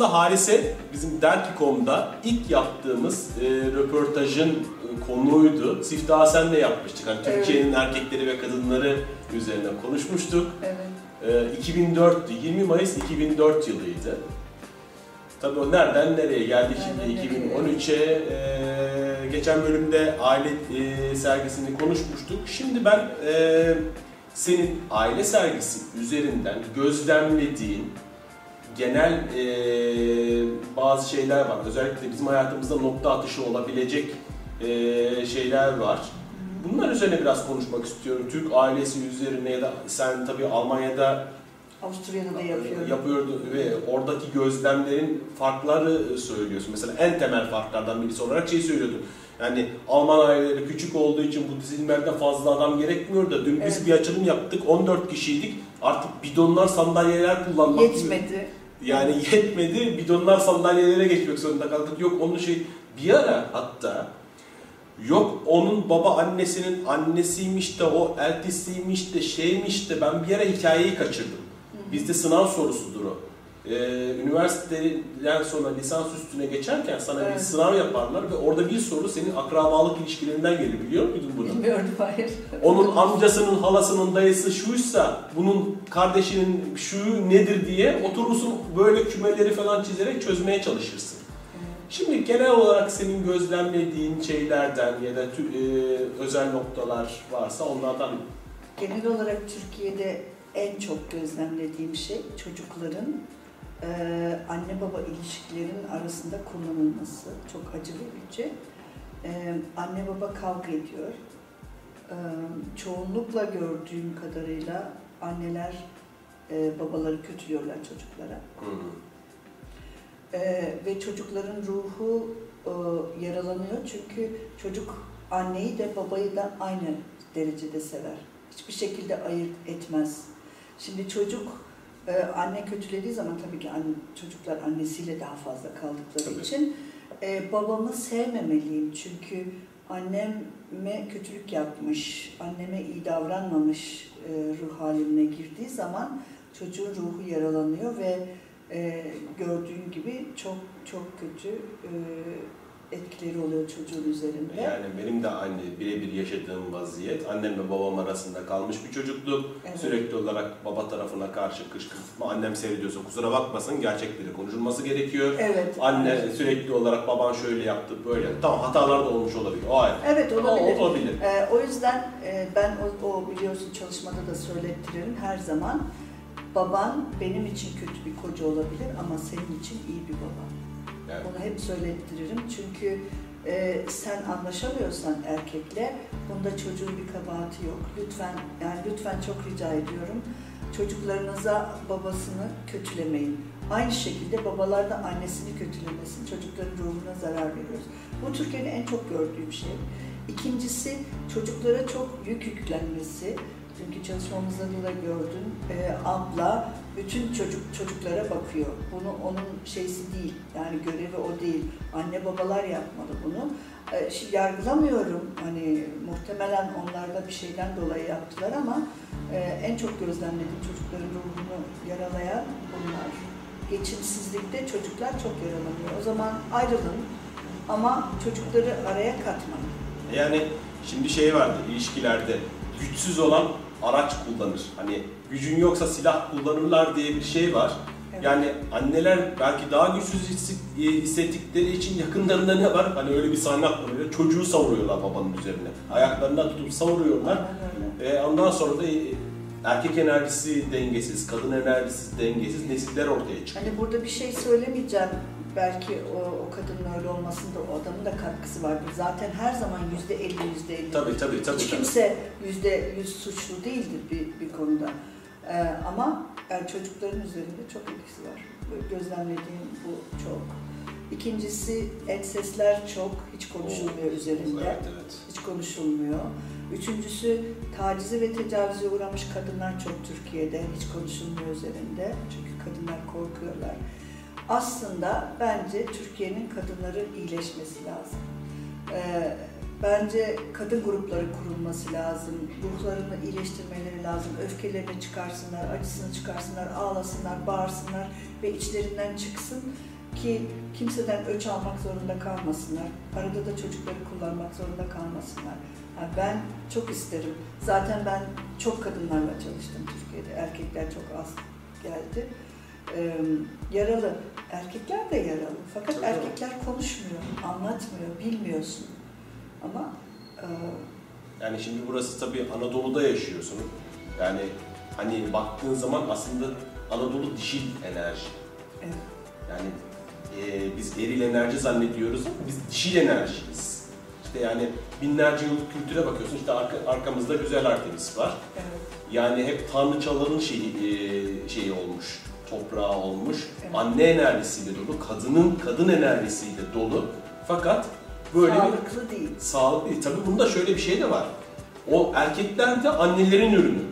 Aslında Harise bizim Derki.com'da ilk yaptığımız e, röportajın e, konuğuydu. Siftahı senle yapmıştık. Hani Evet. Türkiye'nin erkekleri ve kadınları üzerine konuşmuştuk. Evet. E, 2004'tü, 20 Mayıs 2004 yılıydı. Tabii o nereden nereye geldi şimdi Nereden nereye? 2013'e. e, geçen bölümde aile e, sergisini konuşmuştuk. Şimdi ben e, senin aile sergisi üzerinden gözlemlediğin genel e, bazı şeyler var. Özellikle bizim hayatımızda nokta atışı olabilecek e, şeyler var. Bunlar üzerine biraz konuşmak istiyorum. Türk ailesi üzerine ya da sen tabii Almanya'da Avusturya'da da yapıyorum. yapıyordu ve oradaki gözlemlerin farkları söylüyorsun. Mesela en temel farklardan birisi olarak şey söylüyordun. Yani Alman aileleri küçük olduğu için bu dizilmelerde fazla adam gerekmiyor da dün biz Evet. bir açılım yaptık 14 kişiydik. Artık bidonlar sandalyeler kullanmak Yetmedi. Yani yetmedi. Bidonlar sandalyelere geçmek zorunda kaldık. Yok onun şey bir ara hatta yok onun baba annesinin annesiymiş de o eltisiymiş de şeymiş de ben bir ara hikayeyi kaçırdım. Bizde sınav sorusudur o. Ee, üniversiteden sonra lisans üstüne geçerken sana bir Evet. sınav yaparlar ve orada bir soru senin akrabalık ilişkilerinden gelir biliyor muydun bunu? Bilmiyorum hayır. Onun amcasının, halasının dayısı şuysa, bunun kardeşinin şu nedir diye oturursun böyle kümeleri falan çizerek çözmeye çalışırsın. Şimdi genel olarak senin gözlemlediğin şeylerden ya da tü- e, özel noktalar varsa onlardan Genel olarak Türkiye'de en çok gözlemlediğim şey çocukların e, anne baba ilişkilerinin arasında kullanılması. Çok acı verici. E, anne baba kavga ediyor. E, çoğunlukla gördüğüm kadarıyla anneler e, babaları kötülüyorlar çocuklara. Ee, ve çocukların ruhu e, yaralanıyor çünkü çocuk anneyi de babayı da aynı derecede sever. Hiçbir şekilde ayırt etmez. Şimdi çocuk e, anne kötülediği zaman tabii ki anne, çocuklar annesiyle daha fazla kaldıkları Tabii. için e, babamı sevmemeliyim çünkü anneme kötülük yapmış, anneme iyi davranmamış e, ruh haline girdiği zaman çocuğun ruhu yaralanıyor ve e, gördüğün gibi çok çok kötü e, etkileri oluyor çocuğun üzerinde. yani benim de aynı birebir yaşadığım vaziyet annem ve babam arasında kalmış bir çocukluk. Evet. Sürekli olarak baba tarafına karşı kışkırtma annem seyrediyorsa kusura bakmasın gerçekleri konuşulması gerekiyor. Evet. Anne sürekli olarak baban şöyle yaptı böyle. Tamam hatalar da olmuş olabilir. O ayrı. Evet olabilir. O, olabilir. Ee, o yüzden e, ben o, o biliyorsun çalışmada da söylettiririm her zaman. Baban benim için kötü bir koca olabilir ama senin için iyi bir baba. Yani, Onu hep söylettiririm çünkü e, sen anlaşamıyorsan erkekle bunda çocuğun bir kabahati yok. Lütfen yani lütfen çok rica ediyorum çocuklarınıza babasını kötülemeyin. Aynı şekilde babalar da annesini kötülemesin. Çocukların ruhuna zarar veriyoruz. Bu Türkiye'de en çok gördüğüm şey. İkincisi çocuklara çok yük yüklenmesi. Çünkü çalışmamızda da gördün. Ee, abla bütün çocuk çocuklara bakıyor. Bunu onun şeysi değil. Yani görevi o değil. Anne babalar yapmalı bunu. Ee, şimdi yargılamıyorum. Hani muhtemelen onlar da bir şeyden dolayı yaptılar ama e, en çok gözlemlediğim çocukların ruhunu yaralayan bunlar. Geçimsizlikte çocuklar çok yaralanıyor. O zaman ayrılın ama çocukları araya katmayın. yani şimdi şey vardı ilişkilerde güçsüz olan araç kullanır. Hani gücün yoksa silah kullanırlar diye bir şey var. Evet. Yani anneler belki daha güçsüz hissi- hissettikleri için yakınlarında ne var? Hani öyle bir sahne aklıma. Çocuğu savuruyorlar babanın üzerine. Ayaklarından tutup savuruyorlar. E, ondan sonra da e, erkek enerjisi dengesiz, kadın enerjisi dengesiz nesiller ortaya çıkıyor. Hani burada bir şey söylemeyeceğim. Belki o, o kadının öyle olmasında o adamın da katkısı vardır. Zaten her zaman yüzde elli, yüzde elli. Tabii tabii tabii. Hiç kimse yüzde yüz suçlu değildir bir, bir konuda. Ee, ama yani çocukların üzerinde çok etkisi var. Gözlemlediğim bu çok. İkincisi ensesler çok, hiç konuşulmuyor üzerinde. Evet evet. Hiç konuşulmuyor. Üçüncüsü tacize ve tecavüze uğramış kadınlar çok Türkiye'de. Hiç konuşulmuyor üzerinde. Çünkü kadınlar korkuyorlar. Aslında bence Türkiye'nin kadınların iyileşmesi lazım. Ee, bence kadın grupları kurulması lazım. Ruhlarını iyileştirmeleri lazım. Öfkelerini çıkarsınlar, acısını çıkarsınlar, ağlasınlar, bağırsınlar ve içlerinden çıksın ki kimseden öç almak zorunda kalmasınlar. Arada da çocukları kullanmak zorunda kalmasınlar. Yani ben çok isterim. Zaten ben çok kadınlarla çalıştım Türkiye'de. Erkekler çok az geldi. Ee, yaralı. Erkekler de yaralı. Fakat Tabii. erkekler konuşmuyor, anlatmıyor, bilmiyorsun. Ama e, Yani şimdi burası tabii Anadolu'da yaşıyorsun. Yani hani baktığın zaman aslında Anadolu dişil enerji. evet, Yani e, biz eril enerji zannediyoruz ama biz dişil enerjiyiz. İşte yani binlerce yıllık kültüre bakıyorsun işte arka, arkamızda güzel Artemis var. evet, Yani hep tanrıçaların şeyi, e, şeyi olmuş, toprağı olmuş. Evet. Anne enerjisiyle dolu, kadının kadın enerjisiyle dolu. Fakat böyle bir sağlıklı değil. sağlıklı değil. Tabii bunda şöyle bir şey de var. O erkekler de annelerin ürünü.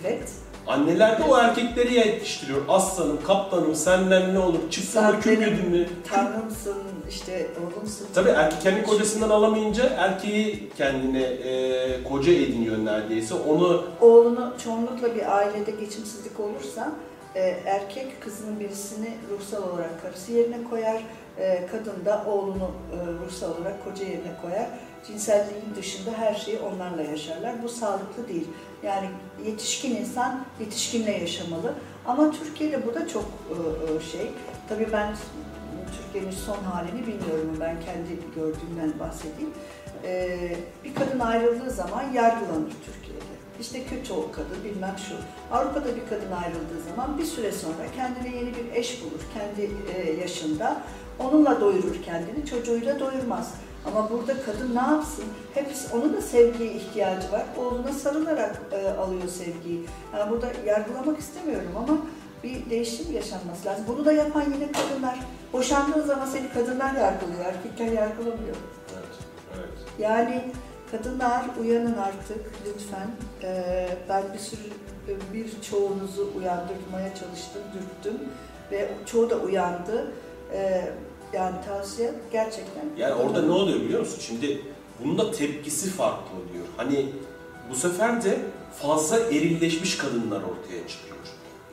Evet, Anneler de o erkekleri yetiştiriyor. Aslanım, kaplanım, senden ne olur, çıksın mı, yedin mi? tanrımsın, işte oğlumsun. Tabii erkek kendi kocasından alamayınca erkeği kendine e, koca ediniyor neredeyse. Onu Oğlunu çoğunlukla bir ailede geçimsizlik olursa e, erkek kızının birisini ruhsal olarak karısı yerine koyar, e, kadın da oğlunu e, ruhsal olarak koca yerine koyar. Cinselliğin dışında her şeyi onlarla yaşarlar. Bu sağlıklı değil. Yani yetişkin insan yetişkinle yaşamalı. Ama Türkiye'de bu da çok şey. Tabii ben Türkiye'nin son halini bilmiyorum. Ben kendi gördüğümden bahsedeyim. Bir kadın ayrıldığı zaman yargılanır Türkiye'de. İşte kötü o kadın bilmem şu. Avrupa'da bir kadın ayrıldığı zaman bir süre sonra kendine yeni bir eş bulur kendi e, yaşında. Onunla doyurur kendini, çocuğuyla doyurmaz. Ama burada kadın ne yapsın? Hepsi, onun da sevgiye ihtiyacı var. Oğluna sarılarak e, alıyor sevgiyi. Yani burada yargılamak istemiyorum ama bir değişim yaşanması lazım. Bunu da yapan yine kadınlar. Boşandığın zaman seni kadınlar yargılıyor, erkekler yargılamıyor. Evet, evet. Yani kadınlar uyanın artık lütfen. Ee, ben bir sürü birçoğunuzu uyandırmaya çalıştım, dürttüm ve çoğu da uyandı. Ee, yani tavsiye gerçekten. Yani orada ne oluyor biliyor musun? Şimdi bunun da tepkisi farklı oluyor. Hani bu sefer de fazla erilleşmiş kadınlar ortaya çıkıyor.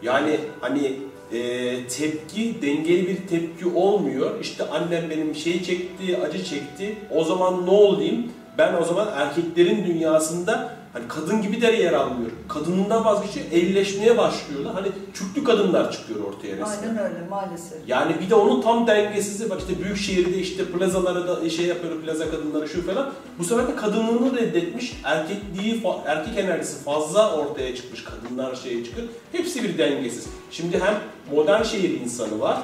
Yani hani e, tepki dengeli bir tepki olmuyor. İşte annem benim şey çekti, acı çekti. O zaman ne olayım? Ben o zaman erkeklerin dünyasında hani kadın gibi de yer almıyor. Kadınından vazgeçiyor, elleşmeye başlıyorlar. Hani çüklü kadınlar çıkıyor ortaya resmen. Aynen öyle maalesef. Yani bir de onun tam dengesizliği bak işte büyük şehirde işte plazalara da şey yapıyor plaza kadınları şu falan. Bu sefer de kadınlığını reddetmiş, erkekliği, erkek enerjisi fazla ortaya çıkmış, kadınlar şeye çıkıyor. Hepsi bir dengesiz. Şimdi hem modern şehir insanı var,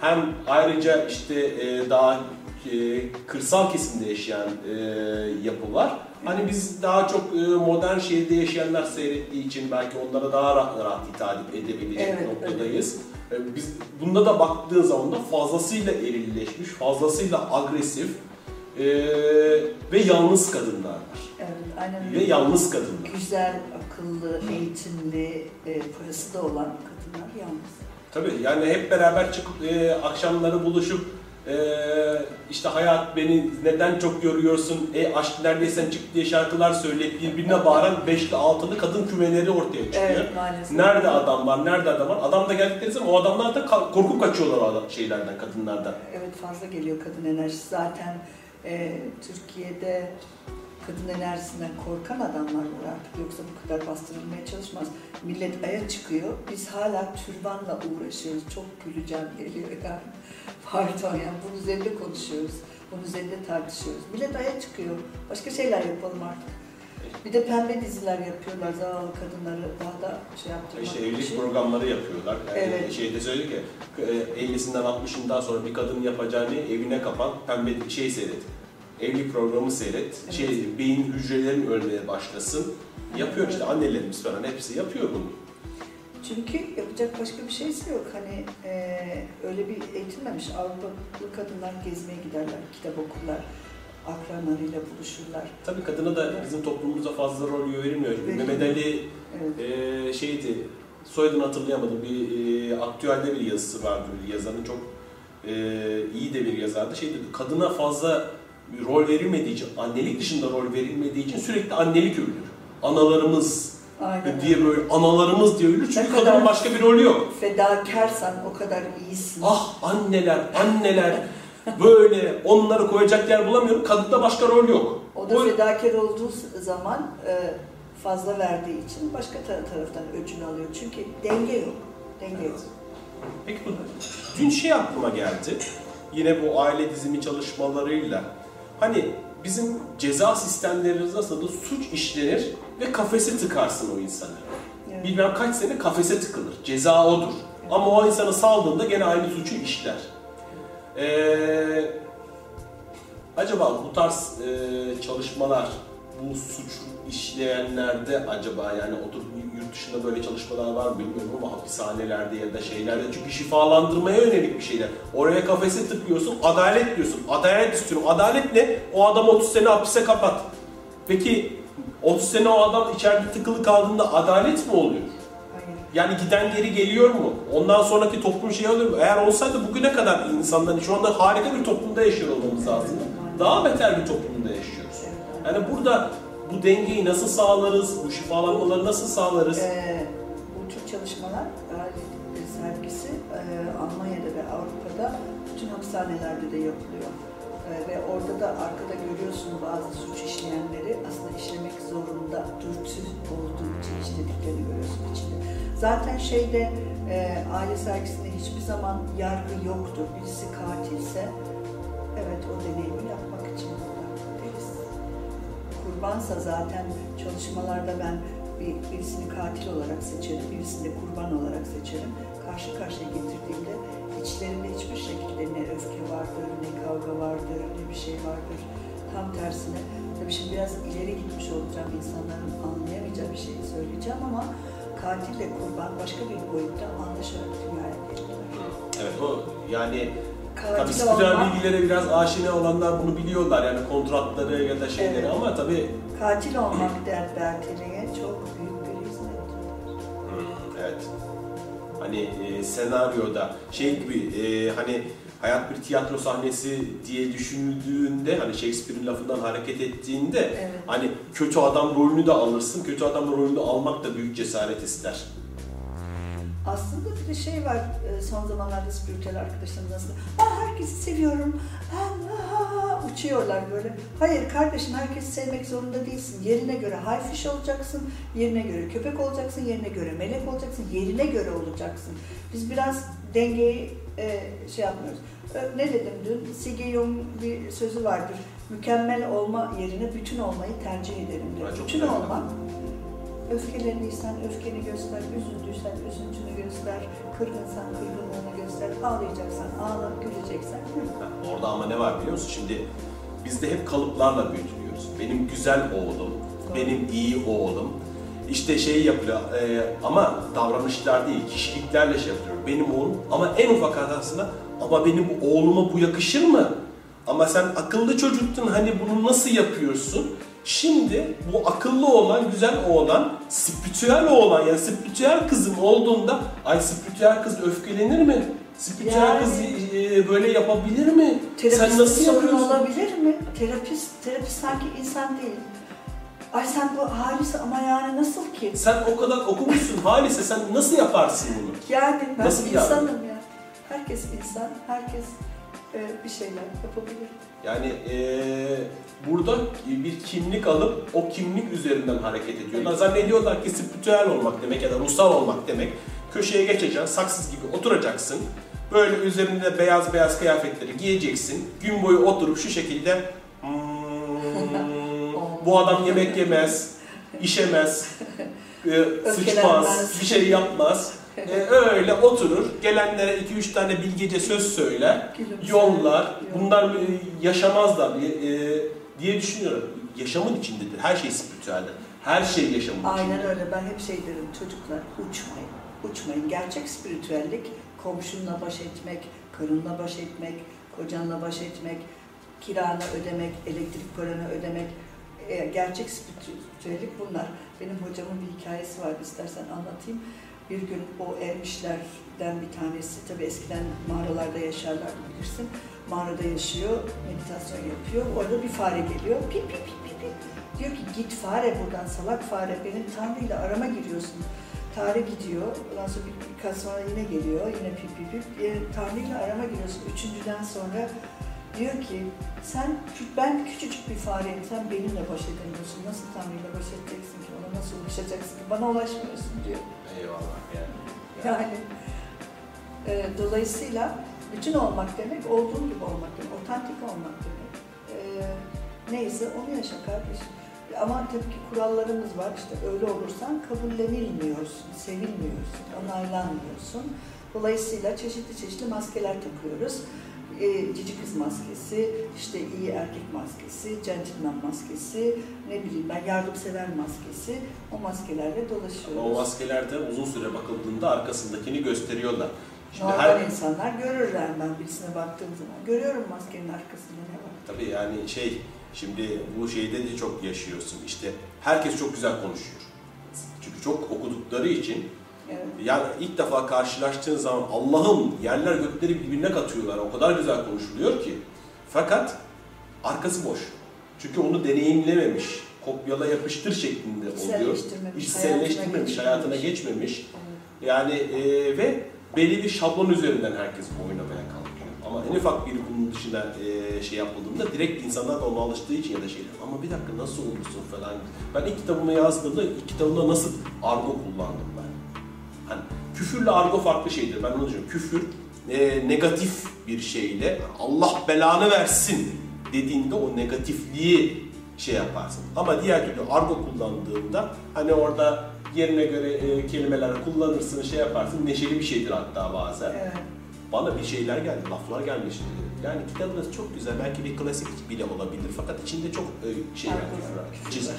hem ayrıca işte e, daha e, kırsal kesimde yaşayan e, yapı var. Hani biz daha çok e, modern şehirde yaşayanlar seyrettiği için belki onlara daha rahat, rahat hitap edebilecek Evet, noktadayız. E, Biz bunda da baktığın zaman da fazlasıyla erilleşmiş, fazlasıyla agresif e, ve yalnız kadınlar var. Evet, aynen Ve öyle. yalnız kadınlar. Güzel, akıllı, eğitimli, e, parası da olan kadınlar yalnız. Tabii yani hep beraber çıkıp e, akşamları buluşup e, işte hayat beni neden çok yoruyorsun, e aşk neredeysen çık diye şarkılar söyleyip birbirine bağıran beşli altılı kadın kümeleri ortaya çıkıyor. Evet maalesef. Nerede adam var, nerede adam var? Adam da geldikleri zaman o adamlar da korkup kaçıyorlar o adam, şeylerden, kadınlardan. Evet fazla geliyor kadın enerjisi. Zaten e, Türkiye'de kadın enerjisinden korkan adamlar var artık. Yoksa bu kadar bastırılmaya çalışmaz. Millet aya çıkıyor. Biz hala türbanla uğraşıyoruz. Çok güleceğim geliyor yani. Pardon yani bunun üzerinde konuşuyoruz. Bunun üzerinde tartışıyoruz. Millet aya çıkıyor. Başka şeyler yapalım artık. Bir de pembe diziler yapıyorlar zavallı kadınları daha da şey yaptırmak İşte evlilik için. programları yapıyorlar. Yani Evet. Şeyde söyledi ki e, 50'sinden 60'ından sonra bir kadın yapacağını evine kapan pembe şey seyret. Evlilik programı seyret. Evet. Şey beyin hücrelerin ölmeye başlasın. Yapıyor işte annelerimiz falan hepsi yapıyor bunu. Çünkü yapacak başka bir şeysi yok. Hani e, öyle bir eğitilmemiş. Avrupalı kadınlar gezmeye giderler, kitap okurlar, akranlarıyla buluşurlar. Tabii kadına da bizim toplumumuzda fazla rol verilmiyor. Verilmiyor. Mehmet Ali Evet. e, şeydi, soyadını hatırlayamadım. Bir e, aktüelde bir yazısı vardı bir yazarın çok e, iyi de bir yazardı. Şey dedi, kadına fazla rol verilmediği için, annelik dışında rol verilmediği için sürekli annelik övülür. Analarımız Aynen. diye böyle analarımız diye övülür çünkü kadının başka bir rolü yok. Fedakarsan o kadar iyisin. Ah anneler, anneler böyle onları koyacak yer bulamıyorum. Kadında başka rol yok. O da O- fedakar olduğu zaman e, fazla verdiği için başka tar- taraftan öcünü alıyor. Çünkü denge yok. Denge yok. Peki bu dün şey aklıma geldi. Yine bu aile dizimi çalışmalarıyla hani bizim ceza sistemlerimiz nasıl suç işlenir ve kafese tıkarsın o insanı. Evet. Bilmem kaç sene kafese tıkılır. Ceza odur. Ama o insanı saldığında gene aynı suçu işler. Ee, acaba bu tarz e, çalışmalar bu suç işleyenlerde acaba yani oturup yurt dışında böyle çalışmalar var mı bilmiyorum ama hapishanelerde ya da şeylerde çünkü şifalandırmaya yönelik bir şeyler. Oraya kafese tıklıyorsun, adalet diyorsun. Adalet istiyorum. Adalet ne? O adamı 30 sene hapise kapat. Peki 30 sene o adam içeride tıkılı kaldığında adalet mi oluyor? Yani giden geri geliyor mu? Ondan sonraki toplum şey oluyor mu? Eğer olsaydı bugüne kadar insanların şu anda harika bir toplumda yaşıyor olmamız lazım. Daha beter bir toplumda yaşıyoruz. Yani burada bu dengeyi nasıl sağlarız? Bu şifalanmaları nasıl sağlarız? Ee, bu tür çalışmalar sergisi e, Almanya'da ve Avrupa'da bütün hapishanelerde de yapılıyor. E, ve orada da arkada görüyorsun bazı suç işleyenleri aslında işlemek zorunda dürtü olduğu için işlediklerini görüyorsun içinde. Zaten şeyde e, aile sergisinde hiçbir zaman yargı yoktur. Birisi katilse evet o deneyimi deriz. Kurbansa zaten çalışmalarda ben bir, birisini katil olarak seçerim, birisini de kurban olarak seçerim. Karşı karşıya getirdiğimde içlerinde hiçbir şekilde ne öfke vardır, ne kavga vardır, ne bir şey vardır. Tam tersine, tabii şimdi biraz ileri gitmiş olacağım, insanların anlayamayacağı bir şeyi söyleyeceğim ama katille kurban başka bir boyutta anlaşarak dünyaya gelirler. Evet o yani tabii spiritüel olmak, bilgilere biraz aşina olanlar bunu biliyorlar yani kontratları ya da şeyleri Evet. ama tabii katil olmak der Berteli'ye çok büyük bir hizmet. Hmm, Evet. Hani e, senaryoda şey gibi e, hani hayat bir tiyatro sahnesi diye düşünüldüğünde hani Shakespeare'in lafından hareket ettiğinde Evet. hani kötü adam rolünü de alırsın. Kötü adam rolünü almak da büyük cesaret ister. Aslında bir de şey var e, son zamanlarda spiritüel arkadaşlarımız aslında. Aa, herkesi seviyorum. Aa, aa, uçuyorlar böyle. Hayır kardeşim herkesi sevmek zorunda değilsin. Yerine göre hayfiş olacaksın. Yerine göre köpek olacaksın. Yerine göre melek olacaksın. Yerine göre olacaksın. Biz biraz dengeyi e, şey yapmıyoruz. E, ne dedim dün? Sigge Jung bir sözü vardır. Mükemmel olma yerine bütün olmayı tercih ederim diyor. Bütün olmak Öfkelendiysen öfkeni göster, üzüldüysen göster, kırgınsan kırgınlığını göster, ağlayacaksan ağla, güleceksen gül. Orada ama ne var biliyor musun? Şimdi biz de hep kalıplarla büyütülüyoruz. Benim güzel oğlum, Doğru. benim iyi oğlum. İşte şey yapıyor e, ama davranışlar değil, kişiliklerle şey yapıyor. Benim oğlum ama en ufak hatasında ama benim oğluma bu yakışır mı? Ama sen akıllı çocuktun hani bunu nasıl yapıyorsun? Şimdi bu akıllı olan, güzel oğlan, spiritüel oğlan yani spiritüel kızım olduğunda ay spiritüel kız öfkelenir mi? Spiritüel Yani- kız e, böyle yapabilir mi? Sen nasıl yapıyorsun? olabilir mi? Terapist, terapist sanki insan değil. Ay sen bu halisi ama yani nasıl ki? Sen o kadar okumuşsun Halise sen nasıl yaparsın bunu? Yani ben Nasıl bir insanım ya. Herkes insan, herkes e, bir şeyler yapabilir. Yani eee, burada bir kimlik alıp o kimlik üzerinden hareket ediyorlar. Zannediyorlar ki spiritüel olmak demek ya da ruhsal olmak demek. Köşeye geçeceksin, saksız gibi oturacaksın. Böyle üzerinde beyaz beyaz kıyafetleri giyeceksin. Gün boyu oturup şu şekilde "Hmm, bu adam yemek yemez, işemez, e, sıçmaz, bir şey yapmaz. E, öyle oturur, gelenlere 2-3 tane bilgece söz söyler, yollar, bunlar e, yaşamazlar e, diye düşünüyorum. Yaşamın içindedir, her şey spiritüeldir. Her şey yaşamın Aynen içindedir. öyle. Ben hep şey derim çocuklar uçmayın. Uçmayın. Gerçek spiritüellik komşunla baş etmek, karınla baş etmek, kocanla baş etmek, kiranı ödemek, elektrik paranı ödemek. E, gerçek spiritüellik bunlar. Benim hocamın bir hikayesi var istersen anlatayım. Bir gün o ermişlerden bir tanesi, tabii eskiden mağaralarda yaşarlar bilirsin. Mağarada yaşıyor, meditasyon yapıyor. Orada bir fare geliyor. Pip pip pip pip. pip. Diyor ki git fare buradan salak fare benim Tanrı'yla arama giriyorsun. Tanrı gidiyor. Ondan sonra bir, birkaç sonra yine geliyor. Yine pip pip pip. E, Tanrı'yla arama giriyorsun. Üçüncüden sonra diyor ki sen ben küçücük bir fareyim. Sen benimle baş edemiyorsun. Nasıl Tanrı'yla baş edeceksin ki? Nasıl ulaşacaksın? Bana ulaşmıyorsun diyor. Eyvallah yani. Yani e, dolayısıyla bütün olmak demek olduğun gibi olmak demek, otantik olmak demek. E, neyse onu yaşa kardeşim. Ama tabii ki kurallarımız var. İşte öyle olursan kabullenilmiyorsun, sevilmiyorsun, onaylanmıyorsun. Dolayısıyla çeşitli çeşitli maskeler takıyoruz. E, cici kız maskesi, işte iyi erkek maskesi, gentleman maskesi, ne bileyim ben yardımsever maskesi. O maskelerle dolaşıyoruz. Ama o maskelerde uzun süre bakıldığında arkasındakini gösteriyorlar. Şimdi Normal her insanlar görürler ben birisine baktığım zaman. Görüyorum maskenin arkasında ne var. tabii yani şey şimdi bu şeyde de çok yaşıyorsun. İşte herkes çok güzel konuşuyor. Çünkü çok okudukları için Evet. yani ilk defa karşılaştığın zaman Allah'ım yerler gökleri birbirine katıyorlar. O kadar güzel konuşuluyor ki. Fakat arkası boş. Çünkü onu deneyimlememiş. Kopyala yapıştır şeklinde oluyor. İçselleştirmemiş, hayatına geçmemiş. Yani e, ve belli bir şablon üzerinden herkes oynamaya kalkıyor. Ama en ufak bir bunun dışında e, şey yapıldığında direkt insanlar da ona alıştığı için ya da şeyler. Ama bir dakika nasıl olursun falan. Ben ilk kitabımı yazdığımda ilk kitabımda nasıl argo kullandım ben. Hani küfürle argo farklı şeydir. Ben onu diyorum. Küfür e, negatif bir şeyle Allah belanı versin dediğinde o negatifliği şey yaparsın. Ama diğer türlü argo kullandığında hani orada yerine göre e, kelimeler kullanırsın, şey yaparsın. Neşeli bir şeydir hatta bazen. Evet. Bana bir şeyler geldi, laflar gelmişti. Yani kitabınız çok güzel, belki bir klasik bile olabilir fakat içinde çok e, Argo, var, var.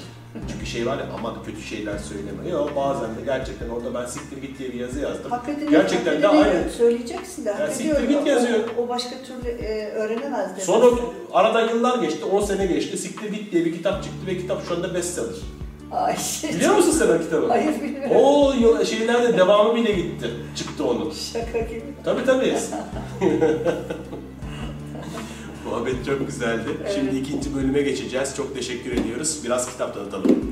Çünkü şey var ya aman kötü şeyler söyleme. Yok bazen de gerçekten orada ben siktir git diye bir yazı yazdım. Hak edeni, Gerçekten de edeni aynı. Söyleyeceksin de hak Ya siktir git yazıyor. O, o başka türlü e, öğrenemez demek. Sonra aradan yıllar geçti, 10 sene geçti. Siktir git diye bir kitap çıktı ve kitap şu anda bestseller. Ay, Biliyor musun sen o kitabı? Hayır bilmiyorum. O şeylerde devamı bile gitti. Çıktı onun. Şaka gibi. Tabii tabii. Muhabbet çok güzeldi. Şimdi ikinci bölüme geçeceğiz. Çok teşekkür ediyoruz. Biraz kitap tanıtalım.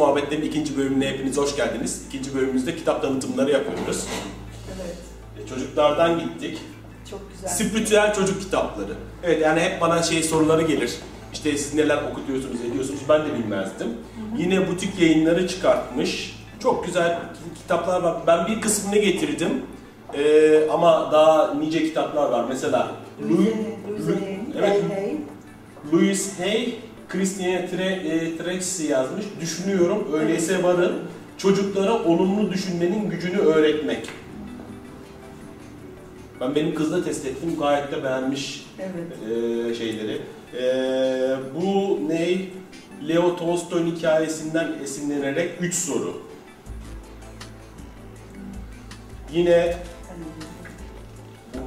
Muhabbetlerin ikinci bölümüne hepiniz hoş geldiniz. İkinci bölümümüzde kitap tanıtımları yapıyoruz. Evet. E, çocuklardan gittik. Çok güzel. Spiritüel çocuk kitapları. Evet yani hep bana şey soruları gelir. İşte siz neler okutuyorsunuz, ediyorsunuz ben de bilmezdim. Yine butik yayınları çıkartmış. Çok güzel kitaplar var. Ben bir kısmını getirdim. Ee, ama daha nice kitaplar var. Mesela Louis, Louise Hay, evet, Hay Hay. Louis Hay, Christiane Tre, e, Tracy yazmış. Düşünüyorum, öyleyse varın. Çocuklara olumlu düşünmenin gücünü öğretmek. Ben benim kızla test ettim, gayet de beğenmiş Evet. e, şeyleri. E, bu ne? Leo Tolstoy'un hikayesinden esinlenerek 3 soru. Yine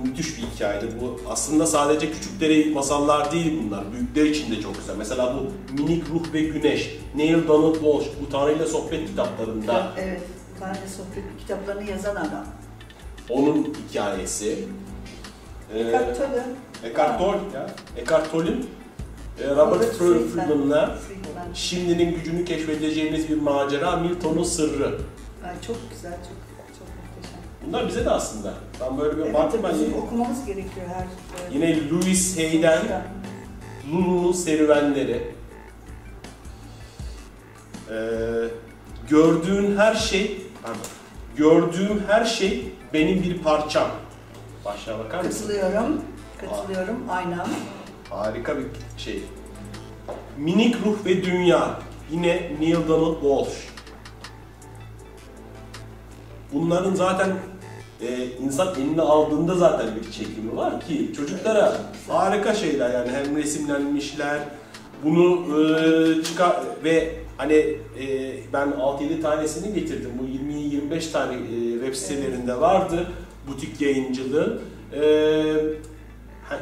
müthiş bir hikayedir. Bu aslında sadece küçüklere masallar değil bunlar. Büyükler için de çok güzel. Mesela bu Minik Ruh ve Güneş, Neil Donald Walsh, bu Tanrı'yla sohbet kitaplarında Evet. Tanrı Sohbet kitaplarını yazan adam. onun hikayesi. Ee, Eckhart Tolle. Eckhart Tolle ya. Eckhart Tolle'in e, Robert Robert Friedman. Friedman'la Friedman. Şimdinin gücünü keşfedeceğimiz bir macera, Milton'un sırrı. Ay, çok güzel, çok muhteşem. Bunlar bize de aslında. Ben böyle bir Evet, baktım ben bizim yine, okumamız gerekiyor her. e, yine Louis Hay'den. Lulu'nun serüvenleri. Ee, gördüğün her şey, pardon, gördüğüm her şey benim bir parçam. Başlığa bakar mısın? Katılıyorum. Katılıyorum. Aynam. Harika bir şey. Minik Ruh ve Dünya. Yine Neil Donald Walsh. Bunların zaten e, insan eline aldığında zaten bir çekimi var ki çocuklara harika şeyler yani hem resimlenmişler bunu e, çıkar ve hani e, ben 6-7 tanesini getirdim bu 20-25 tane e, web sitelerinde vardı butik yayıncılığı. E,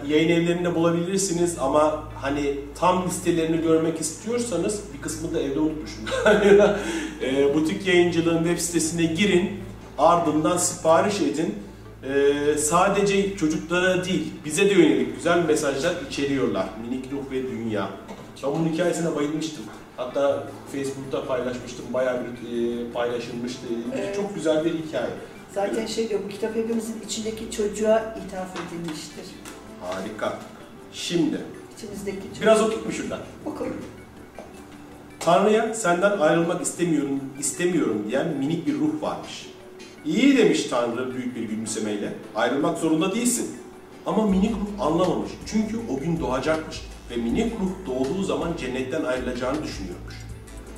yayın evlerinde bulabilirsiniz ama hani tam listelerini görmek istiyorsanız bir kısmını da evde unutmuşum. e, butik yayıncılığın web sitesine girin, ardından sipariş edin. E, sadece çocuklara değil, bize de yönelik güzel mesajlar içeriyorlar. Minik ruh ve dünya. Ben bunun hikayesine bayılmıştım. Hatta Facebook'ta paylaşmıştım, bayağı bir e, paylaşılmıştı. Evet. Çok güzel bir hikaye. Zaten şey diyor, bu kitap hepimizin içindeki çocuğa ithaf edilmiştir. Harika. Şimdi İçimizdeki çocuk. biraz okuyayım mı şuradan? Oku. Tanrı'ya senden ayrılmak istemiyorum, istemiyorum diyen minik bir ruh varmış. İyi demiş Tanrı büyük bir gülümsemeyle. Ayrılmak zorunda değilsin. Ama minik ruh anlamamış. Çünkü o gün doğacakmış. Ve minik ruh doğduğu zaman cennetten ayrılacağını düşünüyormuş.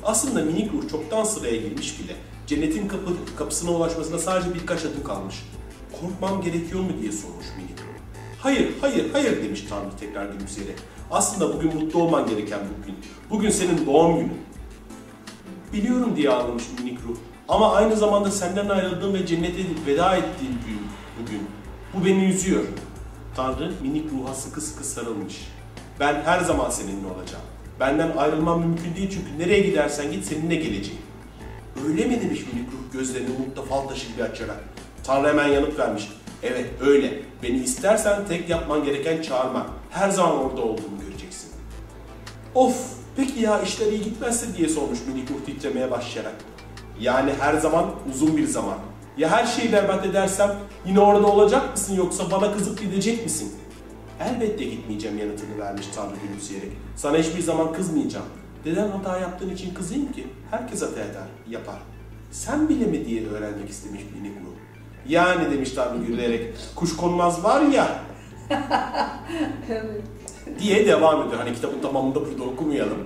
Aslında minik ruh çoktan sıraya girmiş bile. Cennetin kapı, kapısına ulaşmasına sadece birkaç adım kalmış. Korkmam gerekiyor mu diye sormuş minik ruh. Hayır, hayır, hayır demiş Tanrı tekrar gülümseyerek. Aslında bugün mutlu olman gereken bugün. Bugün senin doğum günün. Biliyorum diye ağlamış minik ruh. Ama aynı zamanda senden ayrıldığım ve cennete veda ettiğim gün bugün. Bu beni üzüyor. Tanrı minik ruha sıkı sıkı sarılmış. Ben her zaman seninle olacağım. Benden ayrılmam mümkün değil çünkü nereye gidersen git seninle geleceğim. Öyle mi demiş minik ruh gözlerini umutla fal taşı gibi açarak. Tanrı hemen yanıt vermiş. Evet öyle. Beni istersen tek yapman gereken çağırmak. Her zaman orada olduğumu göreceksin. Of peki ya işler iyi gitmezse diye sormuş minik ruh titremeye başlayarak. Yani her zaman uzun bir zaman. Ya her şeyi berbat edersem yine orada olacak mısın yoksa bana kızıp gidecek misin? Elbette gitmeyeceğim yanıtını vermiş Tanrı gülümseyerek. Sana hiçbir zaman kızmayacağım. Neden hata yaptığın için kızayım ki? Herkes hata eder, yapar. Sen bile mi diye öğrenmek istemiş minik ruh. Yani demiş Tanrı gülerek, kuş konmaz var ya Evet. diye devam ediyor. Hani kitabın tamamını da burada okumayalım.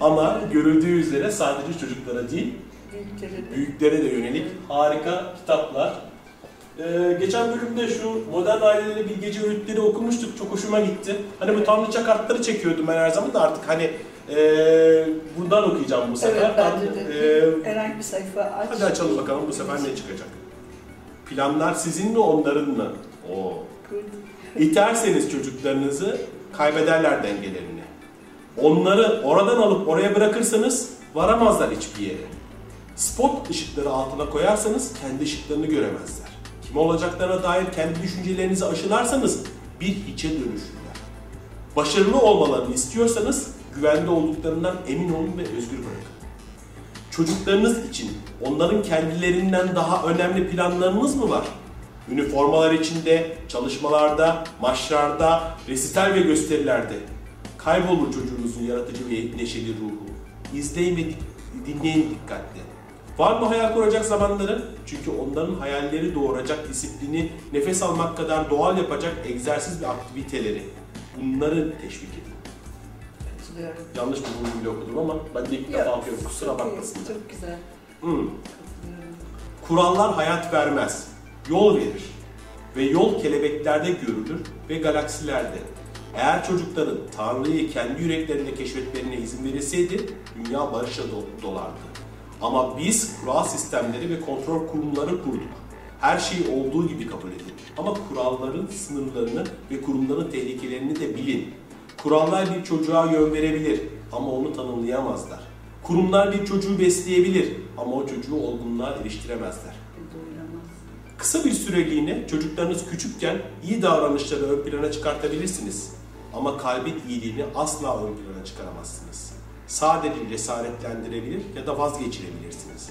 Ama görüldüğü üzere sadece çocuklara değil, Büyükleri de. büyüklere de yönelik harika kitaplar. Ee, geçen bölümde şu modern aileleri bir gece öğütleri okumuştuk. Çok hoşuma gitti. Hani bu tanrıça kartları çekiyordum ben her zaman da artık hani ee, buradan okuyacağım bu sefer. Evet bence de. Ee, Herhangi bir sayfa aç. hadi açalım bakalım bu sefer ne çıkacak. Planlar sizin mi onların mı? Oo. İterseniz çocuklarınızı kaybederler dengelerini. Onları oradan alıp oraya bırakırsanız varamazlar hiçbir yere. Spot ışıkları altına koyarsanız kendi ışıklarını göremezler. Kim olacaklarına dair kendi düşüncelerinizi aşılarsanız bir hiçe dönüşürler. Başarılı olmalarını istiyorsanız güvende olduklarından emin olun ve özgür bırakın. Çocuklarınız için onların kendilerinden daha önemli planlarınız mı var? Üniformalar içinde, çalışmalarda, maçlarda, resital ve gösterilerde. Kaybolur çocuğunuzun yaratıcı ve neşeli ruhu. İzleyin ve dinleyin dikkatli. Var mı hayal kuracak zamanları? Çünkü onların hayalleri doğuracak disiplini nefes almak kadar doğal yapacak egzersiz ve aktiviteleri. Bunları teşvik edin. Katılıyorum. Yanlış bir vurguyla okudum ama ben de ilk defa okuyorum. Kusura bakmasınlar. Çok güzel. Hmm. Kurallar hayat vermez, yol verir. Ve yol kelebeklerde görülür ve galaksilerde. Eğer çocukların Tanrı'yı kendi yüreklerinde keşfetlerine izin verilseydi, dünya barışla do- dolardı. Ama biz kural sistemleri ve kontrol kurumları kurduk. Her şeyi olduğu gibi kabul edin. Ama kuralların sınırlarını ve kurumların tehlikelerini de bilin. Kurallar bir çocuğa yön verebilir ama onu tanımlayamazlar. Kurumlar bir çocuğu besleyebilir ama o çocuğu olgunluğa eriştiremezler. Kısa bir süreliğine çocuklarınız küçükken iyi davranışları ön plana çıkartabilirsiniz. Ama kalbin iyiliğini asla ön plana çıkaramazsınız. Sadece cesaretlendirebilir ya da vazgeçirebilirsiniz.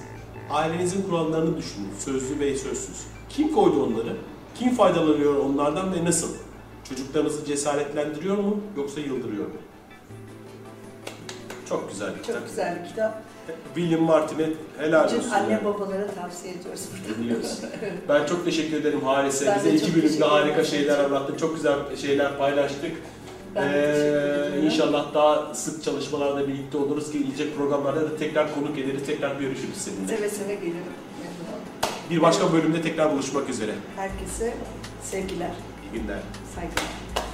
Ailenizin kurallarını düşünün, sözlü ve sözsüz. Kim koydu onları? Kim faydalanıyor onlardan ve nasıl? Çocuklarınızı cesaretlendiriyor mu yoksa yıldırıyor mu? Çok güzel bir kitap. Çok güzel bir kitap. William Martin'e helal olsun. Bütün anne yani. babalara tavsiye ediyoruz. Biliyoruz. Ben çok teşekkür ederim Harise. Ben Bize iki çok bölümde harika şeyler anlattın. Çok güzel şeyler paylaştık. Ben ederim. inşallah daha sık çalışmalarda birlikte oluruz ki gelecek programlarda da tekrar konuk ederiz, tekrar görüşürüz seninle. Seve seve gelirim. Bir başka bölümde tekrar buluşmak üzere. Herkese sevgiler, İyi günler. saygılar.